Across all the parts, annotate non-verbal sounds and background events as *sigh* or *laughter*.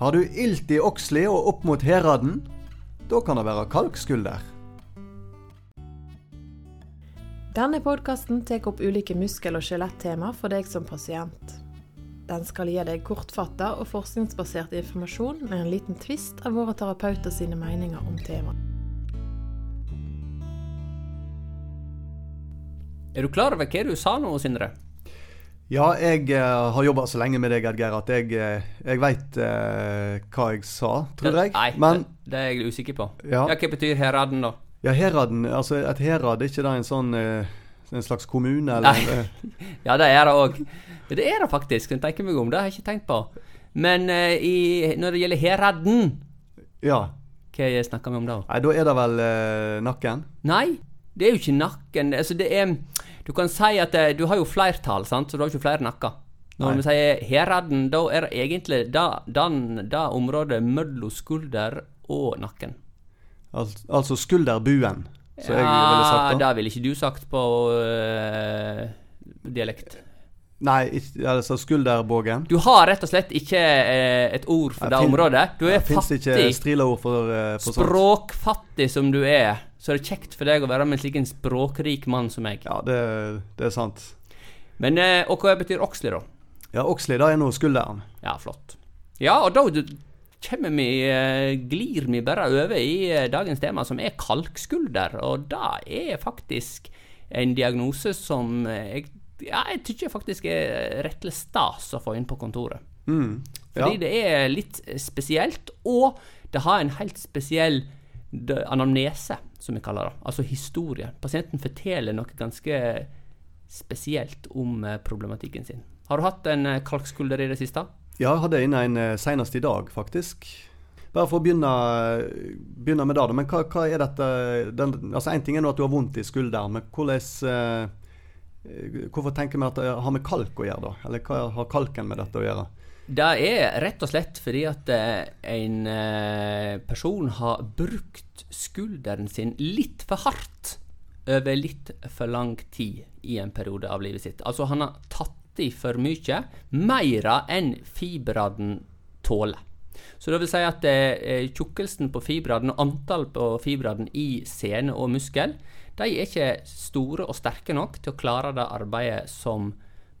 Har du ilt i Oxley og opp mot Heraden? Da kan det være kalkskulder. Denne podkasten tar opp ulike muskel- og skjelettema for deg som pasient. Den skal gi deg kortfatta og forskningsbasert informasjon med en liten tvist av våre terapeuter sine meninger om temaet. Er du klar over hva du sa nå, Sindre? Ja, jeg uh, har jobba så lenge med deg, Edgeir, at jeg, uh, jeg veit uh, hva jeg sa, tror jeg. Nei, Men det, det er jeg usikker på. Ja. Ja, Hva betyr Heraden, da? ja, Heraden, altså et herad, er ikke det en sånn eh, en slags kommune, eller? Nei. eh, *laughs* Ja, det er det òg. Det er det faktisk. Jeg tenker meg om, det har jeg ikke tenkt på. Men eh, i, når det gjelder Heraden, Ja. hva snakker vi om da? Nei, da er det vel eh, nakken? Nei, det er jo ikke nakken. Altså, det er Du kan si at det, du har jo flertall, sant, så du har ikke flere nakker. Når vi sier Heraden, da er det egentlig det, området mellom skulder og nakken. Al altså skulderbuen, som jeg ville sagt. da. det ville ikke du sagt på øh, dialekt. Nei, altså skulderbågen. Du har rett og slett ikke eh, et ord for det området. Du er Fins det ikke fattig. strilaord for, eh, for sånt? Språkfattig som du er, så er det kjekt for deg å være med en slik en språkrik mann som meg. Ja, det, det er sant. Men, eh, Og hva betyr Oxley, da? Ja, Oxley, det er nå skulderen. Ja, flott. Ja, og da kommer vi, eh, glir vi bare over i eh, dagens tema, som er kalkskulder. Og det er faktisk en diagnose som jeg, ja, jeg tykker faktisk er rettelig stas å få inn på kontoret. Mm. Fordi det er litt spesielt, og det har en helt spesiell anamnese, som vi kaller det. Altså historie. Pasienten forteller noe ganske spesielt om eh, problematikken sin. Har du hatt en eh, kalkskulder i det siste? Ja, jeg hadde inne en eh, senest i dag, faktisk. Bare for å begynne, begynne med det. Men hva, hva er dette den, Altså, Én ting er nå at du har vondt i skulderen, men hvordan Hvorfor tenker vi at det har med kalk å gjøre, da? Eller hva har kalken med dette å gjøre? Det er rett og slett fordi at eh, en eh, person har brukt skulderen sin litt for hardt over litt for lang tid i en periode av livet sitt. Altså han har tatt i for mye, mer enn fibrene tåler. Så det vil si at eh, tjukkelsen på fibrene og antall på fibrene i sene og muskel, de er ikke store og sterke nok til å klare det arbeidet som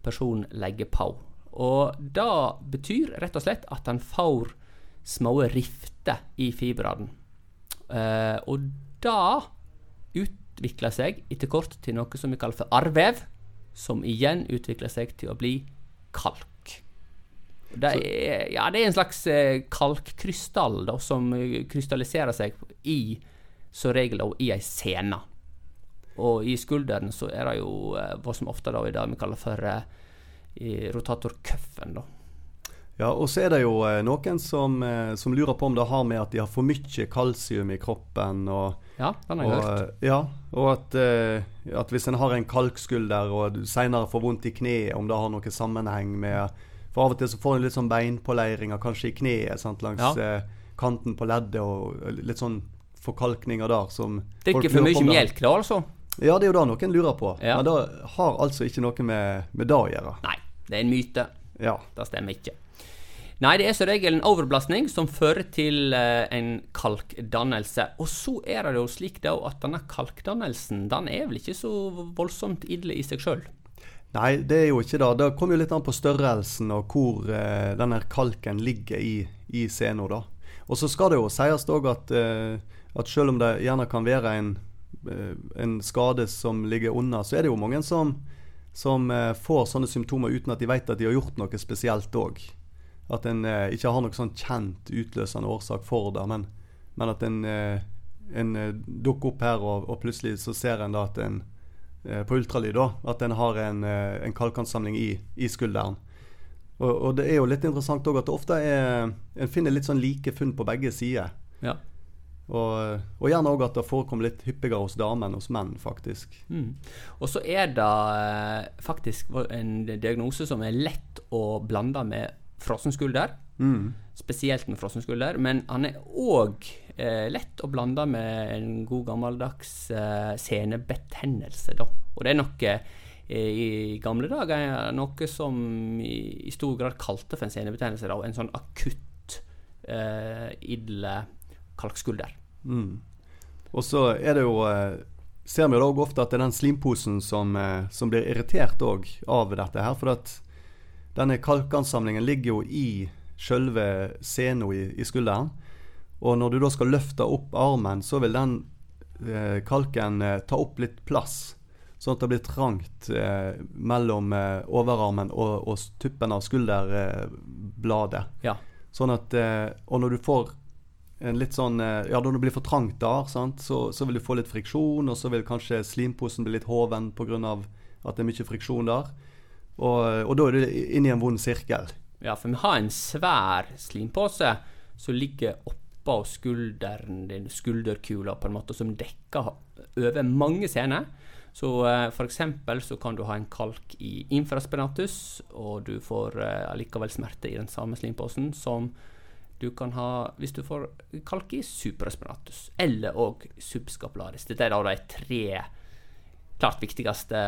personen legger på. Og det betyr rett og slett at han får små rifter i fibrene. Eh, og det utvikler seg etter kort til noe som vi kaller for arrvev, som igjen utvikler seg til å bli kalk. Det er, ja, det er en slags eh, kalkkrystall da, som eh, krystalliserer seg i som regel i ei sene. Og i skulderen så er det jo hva som ofte da i det vi kaller for i rotatorcuffen. da. Ja, og så er det jo eh, noen som, eh, som lurer på om det har med at de har for mye kalsium i kroppen. og Ja, den har jeg og, hørt. eh, Ja, og at, at hvis en har en kalkskulder og seinere får vondt i kneet, om det har noe sammenheng med For av og til så får en litt sånn beinpåleiringer kanskje i kneet sant, langs Ja. kanten på leddet, og litt sånn forkalkninger der som Drikker ikke for mye melk, da, altså? Ja, det er jo det noen lurer på. Ja. Men det har altså ikke noe med, med det å gjøre. Nei, det er en myte. Ja. Det stemmer ikke. Nei, det er som regel en overbelastning som fører til eh, en kalkdannelse. Og så er det jo slik da at denne kalkdannelsen den er vel ikke så voldsomt ille i seg sjøl. Nei, det er jo ikke det. Det kommer jo litt an på størrelsen og hvor eh, denne kalken ligger i, i sena. Og så skal det jo sies òg at, eh, at selv om det gjerne kan være en, en skade som ligger unna, så er det jo mange som, som eh, får sånne symptomer uten at de vet at de har gjort noe spesielt òg. At en eh, ikke har noen sånn kjent utløsende årsak for det, men, men at en, eh, en dukker opp her, og, og plutselig så ser en da at en på ultralyd da, at en har en, en kalkansamling i, i skulderen. Og, og det er jo litt interessant òg at det ofte er En finner litt sånn like funn på begge sider. Ja. Og, og gjerne òg at det forekommer litt hyppigere hos damer enn hos menn, faktisk. Mm. Og så er det eh, faktisk en diagnose som er lett å blande med frossen skulder. Mm. Spesielt med frossen skulder. Men han er òg eh, lett å blande med en god gammeldags eh, senebetennelse, da. Og det er noe eh, i gamle dager noe som i, i stor grad kalte for en senebetennelse. Da, en sånn akutt eh, idle kalkskulder. Mm. Og så er det jo eh, Ser vi da ofte at det er den slimposen som, eh, som blir irritert òg av dette her. For at denne kalkansamlingen ligger jo i sjølve sena i, i skulderen. Og når du da skal løfte opp armen, så vil den eh, kalken eh, ta opp litt plass. Sånn at det blir trangt eh, mellom eh, overarmen og, og tuppen av skulderbladet. Ja. Sånn at eh, Og når du får en litt sånn eh, Ja, når det blir for trangt der, sant, så, så vil du få litt friksjon, og så vil kanskje slimposen bli litt hoven pga. at det er mye friksjon der. Og, og da er du inne i en vond sirkel. Ja, for vi har en svær slimpose som ligger oppå skulderen din, skulderkula, på en måte, som dekker over mange sener. Så uh, f.eks. så kan du ha en kalk i infraspinatus, og du får uh, allikevel smerte i den samme slimposen som du kan ha hvis du får kalk i supraspinatus, eller òg subscapularis. Dette er da de tre klart viktigste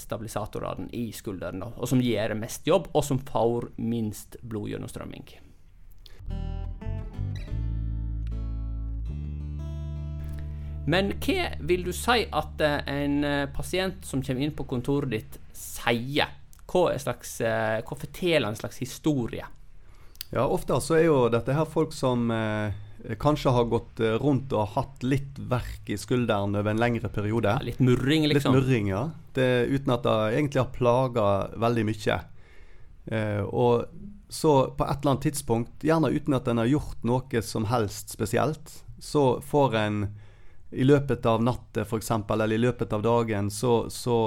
stabilisatorene i skulderen, og som gjør mest jobb, og som får minst blodgjennomstrømming. Men hva vil du si at eh, en eh, pasient som kommer inn på kontoret ditt, sier? Hva, slags, eh, hva forteller en slags historie? Ja, ofte så er jo dette her folk som eh, kanskje har gått eh, rundt og hatt litt verk i skulderen over en lengre periode. Ja, litt murring, liksom? Litt murring, ja. Det, uten at det egentlig har plaga veldig mye. Eh, og så på et eller annet tidspunkt, gjerne uten at en har gjort noe som helst spesielt, så får en i løpet av natta f.eks., eller i løpet av dagen, så, så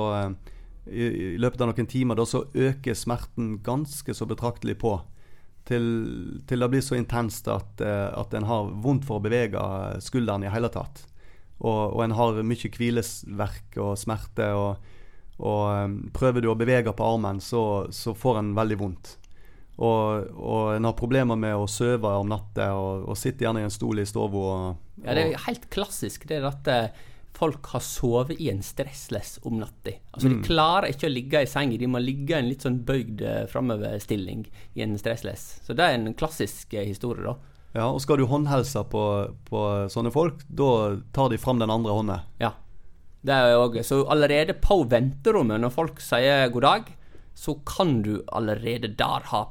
i, i, løpet av noen timer da, så øker smerten ganske så betraktelig på. Til, til det blir så intenst at, at en har vondt for å bevege skulderen i hele tatt. Og, og en har mye hvileverk og smerte. Og, og prøver du å bevege på armen, så, så får en veldig vondt. Og, og en har problemer med å sove om natta og, og sitter gjerne i en stol i stua. Ja, det er helt klassisk det at eh, folk har sovet i en stressless om natta. Altså, Mm. De klarer ikke å ligge i senga, de må ligge i en litt sånn bøyd eh, framoverstilling i en stressless. Så det er en klassisk eh, historie, da. Ja, og skal du håndhelse på, på sånne folk, da tar de fram den andre hånda. Ja. Det er jo også, så allerede på venterommet, når folk sier god dag, så kan du allerede der ha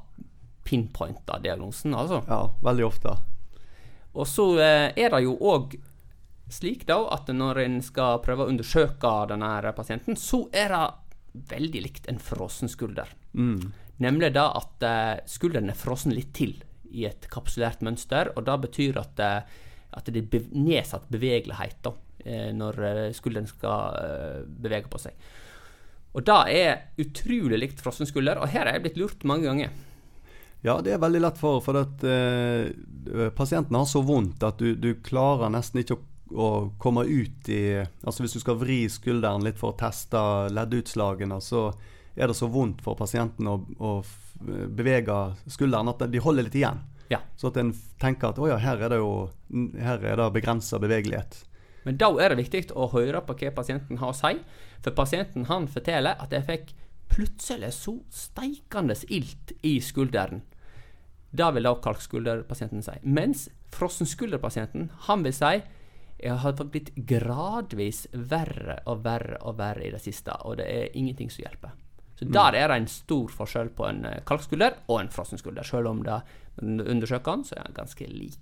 pinpointa diagnosen, altså. Ja, veldig ofte. Og så eh, er det jo òg slik da at når en skal prøve å undersøke denne pasienten, så er det veldig likt en frossen skulder. Mm. Nemlig da at eh, skulderen er frossen litt til i et kapsulert mønster, og det betyr at, eh, at det er nedsatt bevegelighet da, eh, når skulderen skal bevege på seg. Og det er utrolig likt frossen skulder, og her er jeg blitt lurt mange ganger. Ja, det er veldig lett for, for at eh, pasienten har så vondt at du, du klarer nesten ikke å, å komme ut i Altså hvis du skal vri skulderen litt for å teste leddutslagene, så er det så vondt for pasienten å, å bevege skulderen at de holder litt igjen. Ja. Så at en tenker at å ja, her er det jo her er det begrensa bevegelighet. Men da er det viktig å høre på hva pasienten har å si. For pasienten han forteller at jeg fikk plutselig så steikende ilt i skulderen. Det vil da kalkskulderpasienten si. Mens frossenskulderpasienten han vil si jeg har blitt gradvis verre og verre og verre i det siste, og det er ingenting som hjelper. Så der er det en stor forskjell på en eh, kalkskulder og en frossenskulder, selv om det, undersøker den, så er den ganske lik.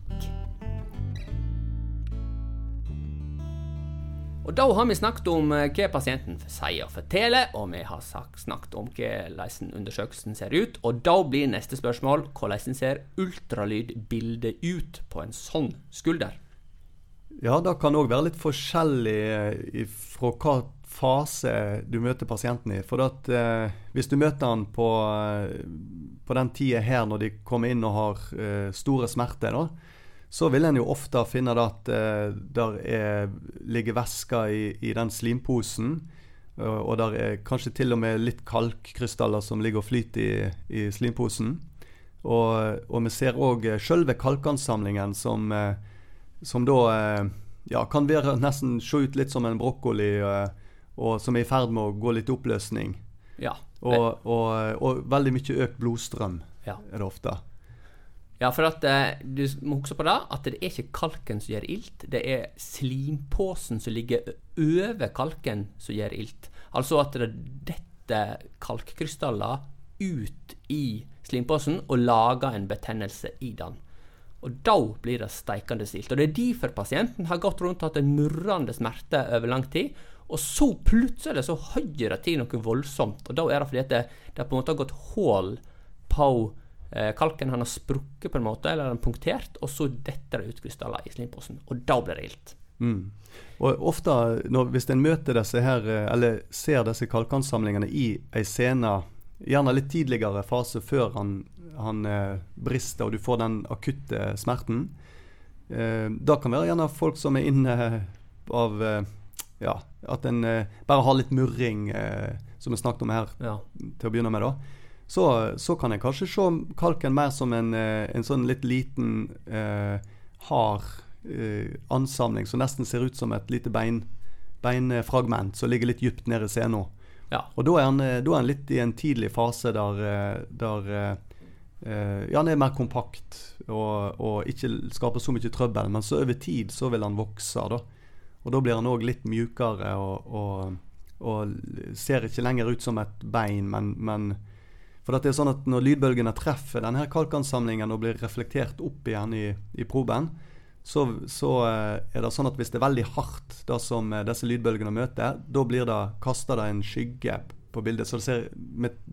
Og da har vi snakket om eh, hva pasienten sier og forteller, og vi har snakket om hvordan undersøkelsen ser ut. Og da blir neste spørsmål hvordan ser ultralydbildet ut på en sånn skulder? Ja, det kan òg være litt forskjellig eh, fra hva fase du møter pasienten i. For at eh, hvis du møter han på, eh, på den tida her når de kommer inn og har eh, store smerter, da, så vil en jo ofte finne at eh, der er, ligger væske i, i den slimposen. Og, der er kanskje til og med litt kalkkrystaller som ligger og flyter i, i slimposen. Og, og vi ser òg sjølve kalkansamlingen som eh, som da eh, ja, kan være nesten se ut litt som en brokkoli, eh, og som er i ferd med å gå litt i oppløsning. Ja. Og, og, og veldig mye økt blodstrøm ja. er det ofte. Ja, for at eh, du må huske på det, at det er ikke kalken som gjør ilt, det er slimpåsen som ligger over kalken som gjør ilt. Altså at det detter kalkkrystaller ut i slimpåsen og lager en betennelse i den. Og da blir det steikende stilt. Og det er derfor pasienten har gått rundt og hatt en murrende smerte over lang tid. Og så plutselig så høyer det til noe voldsomt. Og da er det fordi at det, det på en måte har gått hull på eh, kalken. Han har sprukket på en måte, eller han punktert, og så detter det ut krystaller i slimposen. Og da blir det ilt. Mm. Og ofte når, hvis en møter disse her, eh, eller ser disse kalkansamlingene i ei scene, gjerne litt tidligere fase før han, han eh, brister og du får den akutte smerten, eh, da kan være gjerne folk som er inne av eh, ja, at en bare har litt murring, som vi snakket om her Ja. til å begynne med, da. Så, så kan en kanskje se kalken mer som en, en sånn litt liten, eh, hard eh, ansamling som nesten ser ut som et lite bein, beinfragment som ligger litt dypt nede i scenen. Ja. Og da er, han, da er han litt i en tidlig fase der, der ja, han er mer kompakt og, og ikke skaper så mye trøbbel. Men så over tid så vil han vokse. da. Og da blir han òg litt mjukere og, og, og ser ikke lenger ut som et bein, men, men For det er sånn at når lydbølgene treffer denne kalkansamlingen og blir reflektert opp igjen i, i proben, så, så eh, er det sånn at hvis det er veldig hardt, det som eh, disse lydbølgene møter, da blir det kasta en skygge på bildet. Så det ser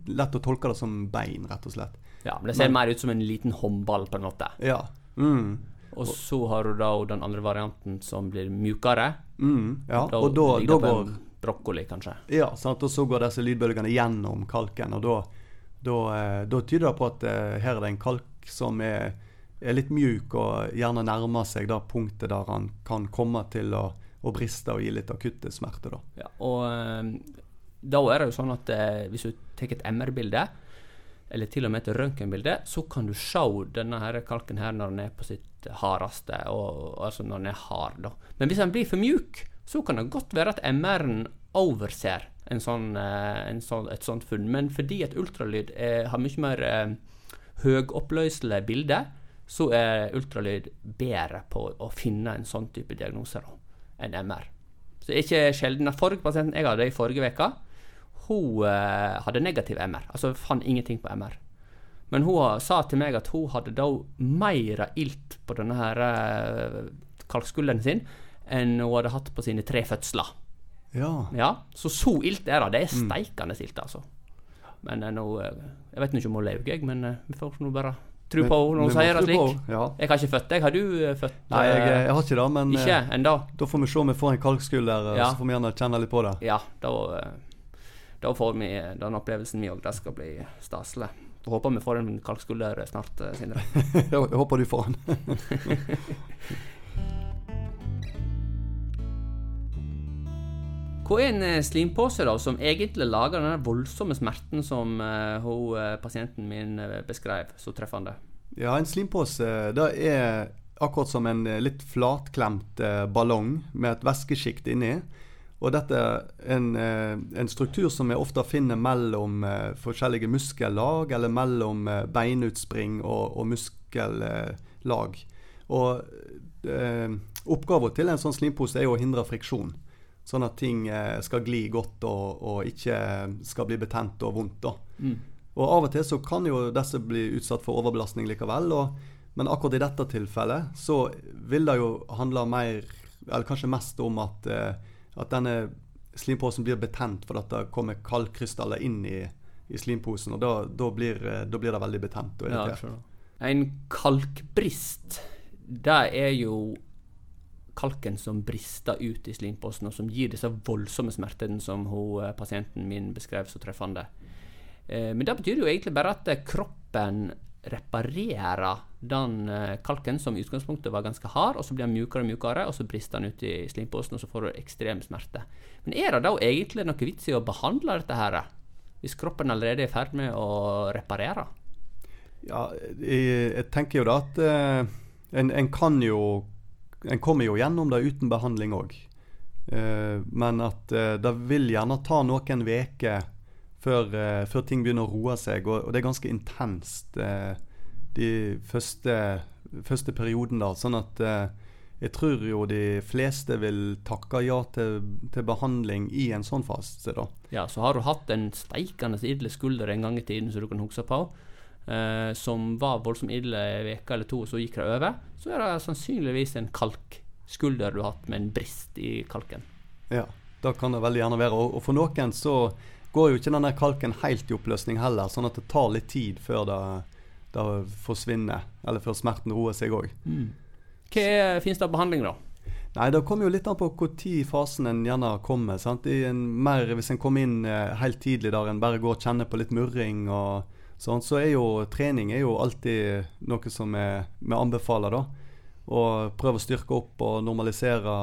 lett å tolke det som bein, rett og slett. Ja. Men det ser Men- mer ut som en liten håndball, på en måte. Ja. Mm. Og så har du da den andre varianten som blir mjukere. Mm. ja. Da Og da, da går brokkoli, kanskje. Ja, sant? og så går disse lydbølgene gjennom kalken. Og da, da, eh, da tyder det på at eh, her er det en kalk som er, er litt mjuk og gjerne nærmer seg da punktet der han kan komme til å, å briste og gi litt akutte smerter. Da. Ja, og eh, da er det jo sånn at hvis du tar et MR-bilde, eller til og med et røntgenbilde, så kan du se denne her kalken her når den er på sitt hardeste, og, altså når den er hard. da. Men hvis den blir for mjuk, så kan det godt være at MR-en overser en sånn, eh, en sånn, et sånt funn. Men fordi et ultralyd er, har mye mer eh, høyoppløselig bilde, så er ultralyd bedre på å finne en sånn type diagnose enn MR. Så det er ikke sjelden. at forrige pasienten jeg hadde i forrige uke, hun eh, hadde negativ MR. Altså fant ingenting på MR. Men hun sa til meg at hun hadde da mer ilt på denne her eh, kalkskulderen sin enn hun hadde hatt på sine tre fødsler. Ja. Ja, Så så ilt er det. Det er steikende ilt, altså. Men eh, nå Jeg vet ikke om hun lever, jeg, men vi får nå bare tro på henne når hun sier det slik. Ja. Jeg har ikke født deg. Har du født? Nei, jeg, jeg har ikke det, men Ikke da får vi se om vi får en kalkskulder, Ja. så får vi gjerne kjenne litt på det. Ja, da, da får vi den opplevelsen vi òg. Det skal bli staselig. Håper vi får en kalkskulder snart, eh, Sindre. *laughs* jeg håper du får den. Hva er en eh, slimpose da, som egentlig lager den voldsomme smerten som uh, eh, pasienten min beskrev så treffende? Ja, en slimpose det er akkurat som en litt flatklemt ballong med et væskesjikt inni. Og dette er en, eh, en struktur som vi ofte finner mellom eh, forskjellige muskellag, eller mellom eh, beinutspring og, og muskellag. Og eh, oppgaven til en sånn slimpose er jo å hindre friksjon. Sånn at ting skal gli godt og, og ikke skal bli betent og vondt. da. Og av og til så kan jo disse bli utsatt for overbelastning likevel. Og, men akkurat i dette tilfellet så vil det jo handle mer, eller kanskje mest om at, eh, at denne slimposen blir betent fordi det kommer kaldkrystaller inn i, i slimposen. Og da, da, blir, eh, da blir det veldig betent og irritert. En kalkbrist, det er jo kalken som brister ut i slimposen, og som gir disse voldsomme smertene som hun, eh, pasienten min beskrev så treffende. Eh, Men det betyr jo egentlig bare at kroppen reparerer den eh, kalken som i utgangspunktet var ganske hard, og så blir den mjukere og mjukere, og så brister den ut i slimposen, og så får du ekstrem smerte. Men er det da egentlig noe vits i å behandle dette her, hvis kroppen allerede er i ferd med å reparere? Ja, jeg, jeg tenker jo da at eh, en, en kan jo En kommer jo gjennom det uten behandling òg. men at eh, det vil gjerne ta noen uker før, eh, før ting begynner å roe seg. Og, og det er ganske intenst eh, de første, første perioden, da. Sånn at eh, jeg tror jo de fleste vil takke ja til, til behandling i en sånn fase, da. Ja, så har du hatt en steikende idle skulder en gang i tiden som du kan huske på, eh, som var voldsomt ille en uke eller to, og så gikk det over, så er det sannsynligvis en kalkskulder du har hatt med en brist i kalken. Ja, det kan det veldig gjerne være. Og, og for noen så går jo ikke denne kalken helt i oppløsning heller, sånn at det tar litt tid før det, det forsvinner, eller før smerten roer seg òg. Mm. Hva finnes det av behandling, da? Nei, Det kommer jo litt an på når fasen en gjerne kommer. sant? En mer, hvis en kommer inn eh, helt tidlig der en bare går og kjenner på litt murring, og sånn, så er jo trening er jo alltid noe som vi anbefaler. da. Og prøve å styrke opp og normalisere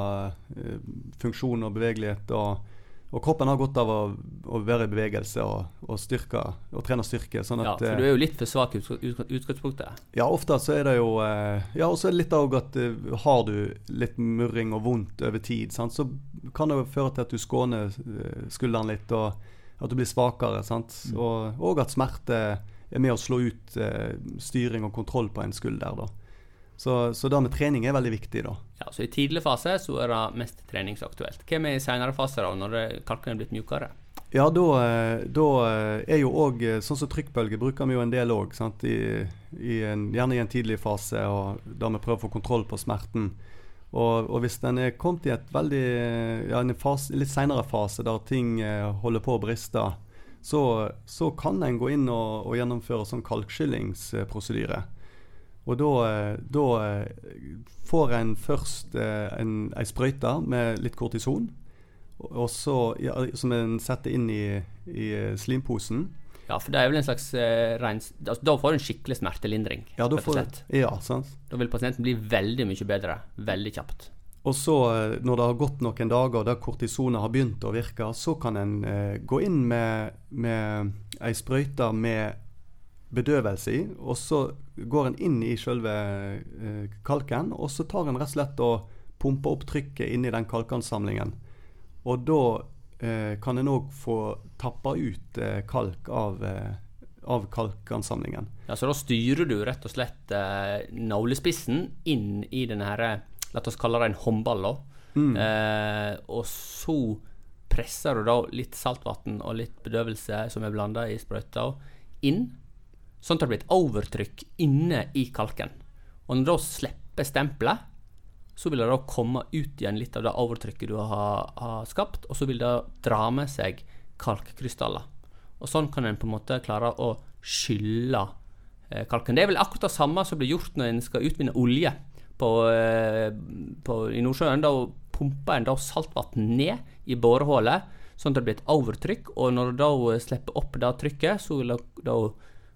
eh, funksjon og bevegelighet. og og kroppen har godt av å, å være i bevegelse og, og, styrke, og trene styrke. Sånn at, ja, for du er jo litt for svak i utgangspunktet? Ja, ofte så er det jo eh, Ja, og så er det litt av at uh, har du litt murring og vondt over tid, sant, så kan det jo føre til at du skåner skulderen litt, og at du blir svakere. Sant? Mm. Og, og, at smerte er med å slå ut styring og kontroll på en skulder. da. Så, så, det med trening er veldig viktig, da. Ja, så I tidlig fase så er det mest treningsaktuelt. Hva med i senere fase, da, når kalken er blitt mjukere? Ja, da, da er jo òg Sånn som trykkbølge bruker vi jo en del òg. Gjerne i en tidlig fase, og da vi prøver å få kontroll på smerten. Og, og hvis den er kommet i veldig, ja, en fase, litt senere fase der ting eh, holder på å briste, så, så kan en gå inn og, og gjennomføre sånn kalkskyllingsprosedyre. Og da, da får en først eh, en, ei sprøyte med litt kortison, og så, ja, som en setter inn i, i, slimposen. Ja, for det er vel en slags uh, rens... altså, Da får du en skikkelig smertelindring. Ja, da, får, ja, da vil pasienten bli veldig mye bedre veldig kjapt. Og så, eh, når det har gått noen dager der kortisonet har begynt å virke, så kan en eh, gå inn med, med ei sprøyte med bedøvelse i. Og så går en inn i selve eh, kalken, og så tar en rett og slett og pumper opp trykket inni den kalkansamlingen. Og da eh, kan en òg få tappa ut eh, kalk av, eh, av kalkansamlingen. Ja, Så da styrer du rett og slett eh, nålespissen inn i denne herre la oss kalle det en håndball. Mm. Eh, og så presser du da litt saltvann og litt bedøvelse som er blanda i sprøyta, inn sånn at det blir et overtrykk inne i kalken. Og når du da slipper stempelet, så vil det da komme ut igjen litt av det overtrykket du har, har skapt, og så vil det dra med seg kalkkrystaller. Og sånn kan en på en måte klare å skylle eh, kalken. Det er vel akkurat det samme som blir gjort når en skal utvinne olje på, eh, på, i Nordsjøen. Da pumper en da saltvann ned i borehullet, sånn at det blir et overtrykk. Og når du da slipper opp det trykket, så vil det da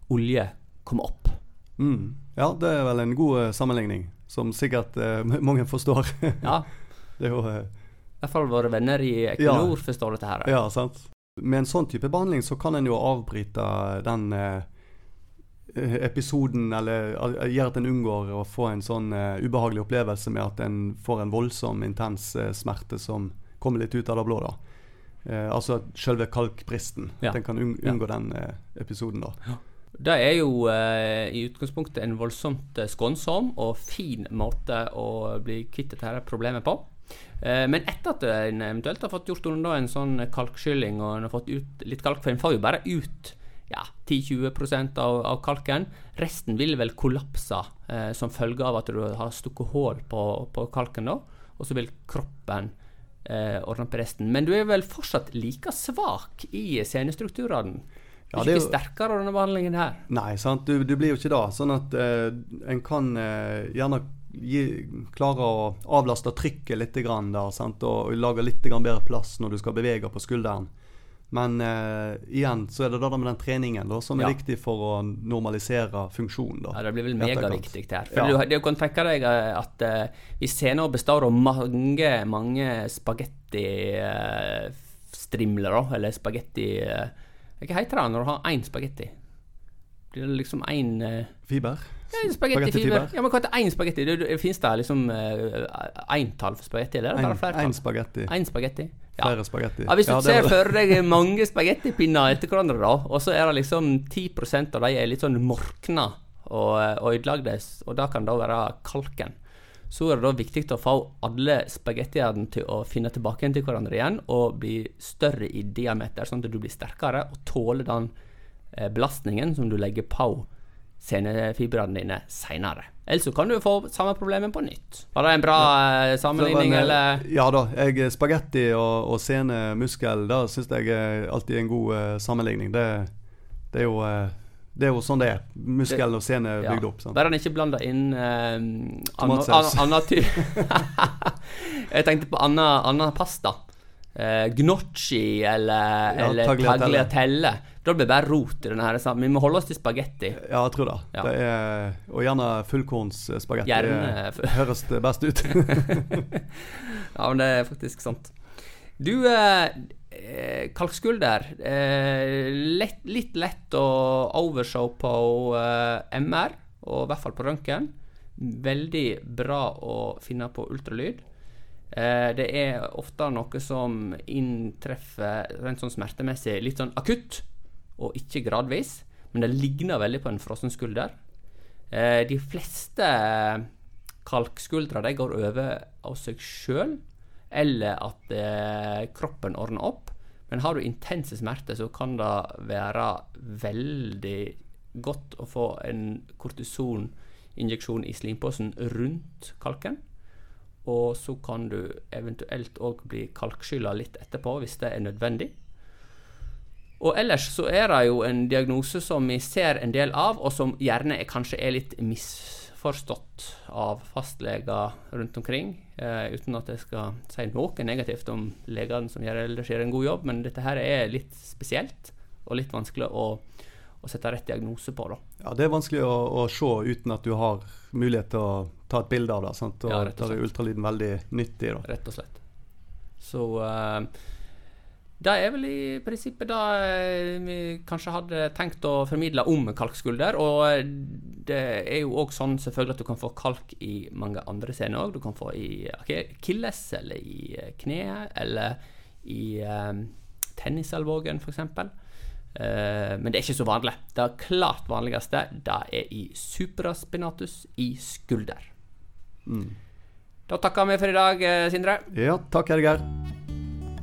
olje komme opp. Mm. Ja, det er vel en god uh, sammenligning, som sikkert uh, *laughs* mange forstår. ja. *laughs* Det er jo uh, I hvert fall våre venner i Equinor ja. forstår dette her. Ja, sant. Med en sånn type behandling så kan en jo avbryte den episoden, eller gjøre at en unngår å få en sånn ubehagelig opplevelse med at en får en voldsom, intens smerte som kommer litt ut av det blå. da. altså selve kalkbristen. Ja. At en kan unngå ja. den episoden da. Ja. Det er jo eh, i utgangspunktet en voldsomt eh, skånsom og fin måte å bli kvitt dette problemet på. Eh, men etter at en eventuelt har fått gjort unna en sånn kalkskylling og en har fått ut litt kalk, for en får jo bare ut ja, 10-20 av, av, kalken. Resten vil vel kollapse eh, som følge av at du har stukket hull på, på, kalken, da. Og så vil kroppen eh, ordne opp resten. Men du er vel fortsatt like svak i senestrukturene? Ja, det er ikke sterkere denne behandlingen her. Nei, sant? Du, du blir jo ikke det. Sånn at uh, en kan uh, gjerne gi, klare å avlaste trykket litt grann der, sant? Og, og lage litt bedre plass når du skal bevege på skulderen. Men uh, igjen så er det det med den treningen da, som er ja. viktig for å normalisere funksjonen. Da, ja, Det blir vel megaviktig her. For ja. du, du, kan tenke deg at uh, hvis scenen består av mange, mange spagettistrimler, uh, eller spagetti... Uh, hva heter det når du har én spagetti? Blir det liksom én uh... Eh, fiber? Ja, spagettifiber. Ja, men hva heter én spagetti? Fins det liksom eintall uh, for spagetti? Eller er det bare Én spagetti. En spagetti. Ja. Flere spagetti. Ja, hvis du ja, ser for deg mange spagettipinner etter hverandre, da, og så er det liksom 10 av de er litt sånn morkna og, og ødelagte, og det kan da være kalken. Så er det da viktig å få alle spagettiene til å finne tilbake til hverandre igjen, og bli større i diameter, sånn at du blir sterkere og tåler den eh, belastningen som du legger på senefibrene dine seinere. Ellers så kan du få samme problemet på nytt. Var det en bra ja. sammenligning, en, eller? Ja da. Jeg, spagetti og, og senemuskel, det syns jeg er alltid en god uh, sammenligning. Det, det, er jo, eh, det er jo sånn det er. Muskelen og scenen er Ja. bygd opp. Sant? Bare han ikke blander inn eh, ty- *laughs* Jeg tenkte på annen pasta. Eh, gnocchi eller, Ja, eller tagliatelle. Da blir det bare rot i denne her. Vi må holde oss til spagetti. Ja, jeg tror det. Ja. det er, og gjerne fullkornsspagetti. Gjerne Det høres det best ut. *laughs* Ja, men det er faktisk sant. Du, eh, eh, kalkskulder. Eh, lett, litt lett å overshow på eh, MR, og i hvert fall på røntgen. Veldig bra å finne på ultralyd. Eh, det er ofte noe som inntreffer rent sånn smertemessig litt sånn akutt, og ikke gradvis. Men det ligner veldig på en frossen skulder. Eh, de fleste kalkskuldre går over av seg sjøl, eller at eh, kroppen ordner opp. Men har du intense smerter, så kan det være veldig godt å få en kortisoninjeksjon i slimposen rundt kalken. Og så kan du eventuelt òg bli kalkskylla litt etterpå, hvis det er nødvendig. Og ellers så er det jo en diagnose som vi ser en del av, og som gjerne er, kanskje er litt misforstått av fastleger rundt omkring. Eh, uten at jeg skal si noe negativt om legene som gjør ellers gjør en god jobb, men dette her er litt spesielt, og litt vanskelig å, å sette rett diagnose på. da. Ja, Det er vanskelig å, å se uten at du har mulighet til å ta et bilde av det. Sant? Og Ja, rett og Da er slett. ultralyden veldig nyttig. da. rett og slett. Så eh, det er vel i prinsippet det eh, vi kanskje hadde tenkt å formidle om kalkskulder. Og eh, det er jo òg sånn selvfølgelig at du kan få kalk i mange andre scener òg. Du kan få i akilles, eller i eh, kneet, eller i eh, tennisalvågen f.eks. Eh, men det er ikke så vanlig. Det klart vanligste det er i supraspinatus i skulder. Mm. Da takker vi for i dag, Sindre. Ja, takk, Edgar.